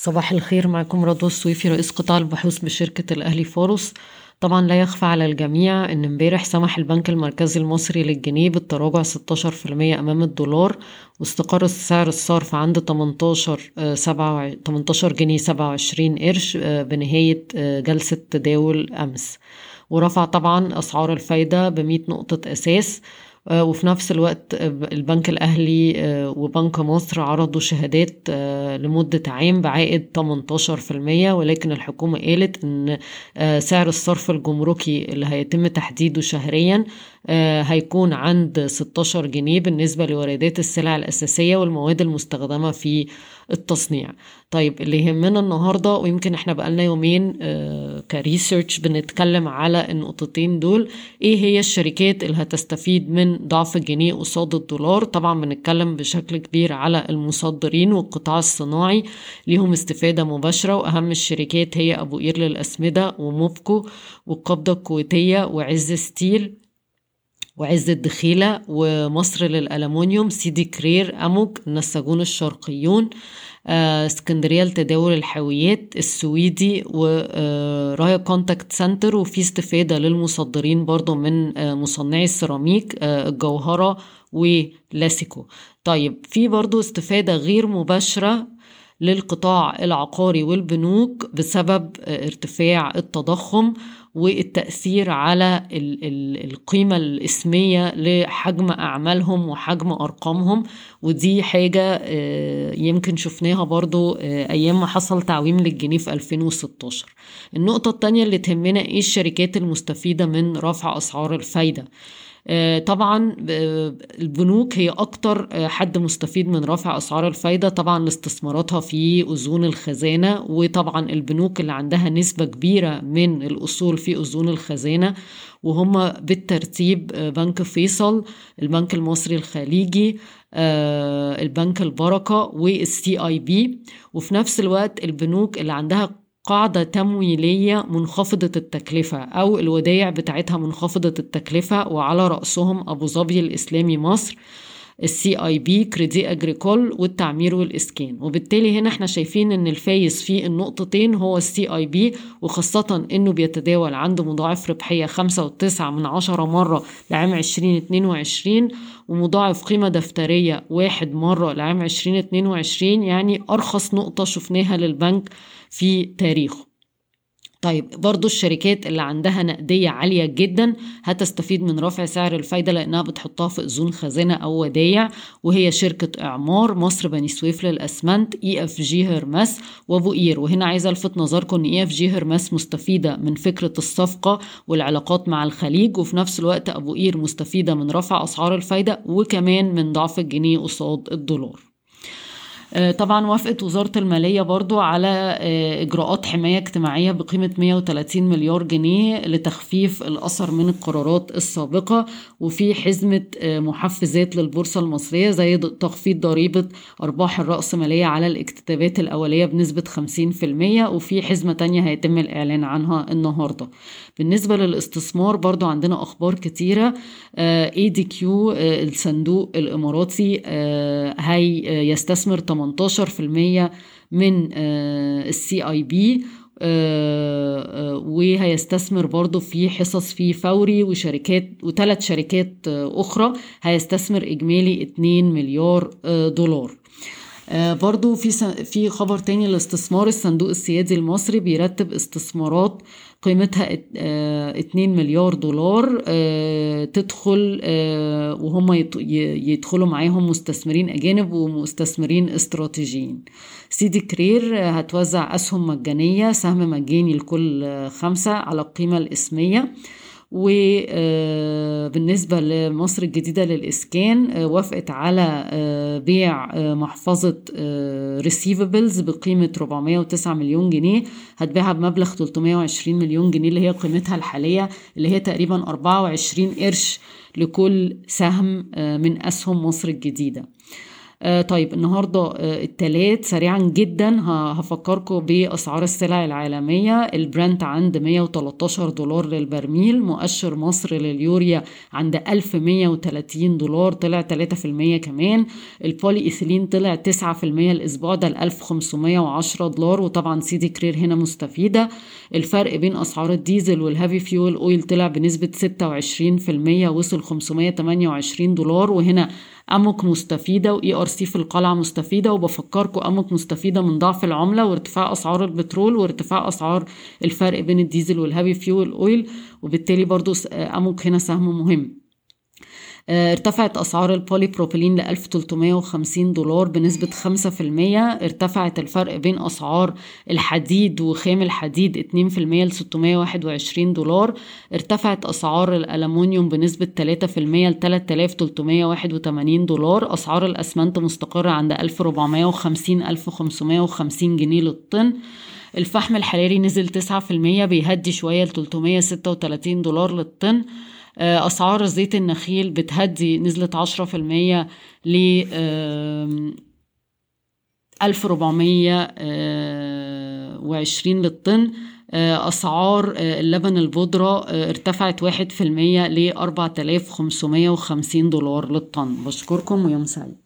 صباح الخير معكم رضوى السويفي رئيس قطاع البحوث بشركة الأهلي فاروس. طبعا لا يخفى على الجميع إن امبارح سمح البنك المركزي المصري للجنيه بالتراجع 16% أمام الدولار واستقر سعر الصرف عند 18 7 18 جنيه 27 قرش بنهاية آه، جلسة تداول أمس. ورفع طبعا أسعار الفايدة ب 100 نقطة أساس آه، وفي نفس الوقت آه، البنك الأهلي آه، وبنك مصر عرضوا شهادات لمدة عام بعائد 18% ولكن الحكومة قالت إن سعر الصرف الجمركي اللي هيتم تحديده شهريا هيكون عند 16 جنيه بالنسبة لواردات السلع الأساسية والمواد المستخدمة في التصنيع. طيب اللي يهمنا النهاردة ويمكن إحنا بقالنا يومين آه كريسيرش بنتكلم على النقطتين دول. إيه هي الشركات اللي هتستفيد من ضعف الجنيه قصاد الدولار؟ طبعا بنتكلم بشكل كبير على المصدرين والقطاع الصناعي ليهم استفادة مباشرة وأهم الشركات هي أبو قير للأسمدة وموبكو والقابضة الكويتية وعز ستيل. وعز الدخيلة ومصر للألمونيوم سيدي كرير أموك النساجون الشرقيون آه، اسكندرية لتداول الحاويات السويدي ورايا كونتاكت سنتر وفي استفادة للمصدرين برضو من آه، مصنعي السيراميك آه، الجوهرة ولاسيكو. طيب في برضو استفادة غير مباشرة للقطاع العقاري والبنوك بسبب ارتفاع التضخم والتأثير على القيمة الاسمية لحجم أعمالهم وحجم أرقامهم. ودي حاجة آه، يمكن شفناها برضو آه، أيام ما حصل تعويم للجنيه في 2016 النقطة التانية اللي تهمنا إيه الشركات المستفيدة من رفع أسعار الفايدة؟ طبعا البنوك هي أكتر آه، حد مستفيد من رفع أسعار الفايدة. طبعا لاستثماراتها في أذون الخزانة وطبعا البنوك اللي عندها نسبة كبيرة من الأصول في أذون الخزانة وهم بالترتيب آه، بنك فيصل البنك المصري الخليجي البنك البركة والسي آي بي. وفي نفس الوقت البنوك اللي عندها قاعدة تمويلية منخفضة التكلفة أو الودايع بتاعتها منخفضة التكلفة وعلى رأسهم أبو ظبي الإسلامي مصر ال CIB Credit Agricole والتعمير والاسكان وبالتالي هنا إحنا شايفين إن الفايز في النقطتين هو ال CIB وخاصة إنه بيتداول عنده مضاعف خمسة وتسعة من عشرة مرة لعام عشرين اتنين وعشرين ومضاعف قيمة دفترية واحد مرة لعام عشرين اتنين وعشرين يعني أرخص نقطة شفناها للبنك في تاريخه. طيب برضو الشركات اللي عندها نقدية عالية جدا هتستفيد من رفع سعر الفايدة لأنها بتحطها في أذون خزانة أو ودايع وهي شركة إعمار مصر بني سويف للأسمنت EFG Hermes وأبو قير وهنا عايزة ألفت نظركم إن EFG Hermes مستفيدة من فكرة الصفقة والعلاقات مع الخليج وفي نفس الوقت أبو قير مستفيدة من رفع أسعار الفايدة وكمان من ضعف الجنيه قصاد الدولار. طبعا وافقت وزارة المالية برضو على آه، إجراءات حماية اجتماعية بقيمة 130 مليار جنيه لتخفيف الأثر من القرارات السابقة وفي حزمة آه، محفزات للبورصة المصرية زي تخفيض ضريبة أرباح الرأسمالية على الاكتتابات الأولية بنسبة 50% وفي حزمة تانية هيتم الإعلان عنها النهاردة. بالنسبة للاستثمار برضو عندنا أخبار كتيرة ADQ الصندوق الإماراتي هيستثمر 18% من ال CIB وهيستثمر برضو في حصص في فوري وشركات وثلاث شركات آه، أخرى هيستثمر إجمالي 2 مليار آه، دولار. آه، برضو في في خبر تاني الاستثمار الصندوق السيادي المصري بيرتب استثمارات قيمتها 2 مليار دولار تدخل وهم يدخلوا معاهم مستثمرين أجانب ومستثمرين استراتيجيين. سيدي كرير هتوزع أسهم مجانية سهم مجاني لكل خمسة على القيمة الإسمية. وبالنسبة لمصر الجديدة للإسكان آه، وافقت على آه، بيع آه، محفظة ريسيفبلز بقيمة 409 مليون جنيه. هتبيعها بمبلغ 320 مليون جنيه اللي هي قيمتها الحالية اللي هي تقريبا 24 قرش لكل سهم من أسهم مصر الجديدة. آه طيب النهاردة آه التلات سريعا جدا هفكركم بأسعار السلع العالمية. البرنت عند 113 دولار للبرميل مؤشر مصر لليوريا عند 1130 دولار طلع 3% كمان. البولي إيثيلين طلع 9% الأسبوع ده ل 1510 دولار وطبعا سيدي كرير هنا مستفيدة. الفرق بين أسعار الديزل وال heavy fuel oil طلع بنسبة 26% وصل 528 دولار وهنا اموك مستفيدة و ERC في القلعة مستفيدة وبفكركم اموك مستفيدة من ضعف العملة وارتفاع أسعار البترول وارتفاع أسعار الفرق بين الديزل وال heavy fuel oil وبالتالي برضو اموك هنا سهم مهم. ارتفعت أسعار البولي بروبيلين ل 1350 دولار بنسبة 5% ارتفعت الفرق بين أسعار الحديد وخام الحديد 2% ل 621 دولار. ارتفعت أسعار الألمونيوم بنسبة 3% ل 3381 دولار. أسعار الأسمنت مستقرة عند 1450 1550 جنيه للطن. الفحم الحراري نزل 9% بيهدي شوية ل 336 دولار للطن. أسعار زيت النخيل بتهدي نزلت عشرة في المية ل ألف ربعمية وعشرين للطن. أسعار اللبن البودرة ارتفعت واحد في المية لأربعة آلاف خمسمية وخمسين دولار للطن. بشكركم ويوم سعيد.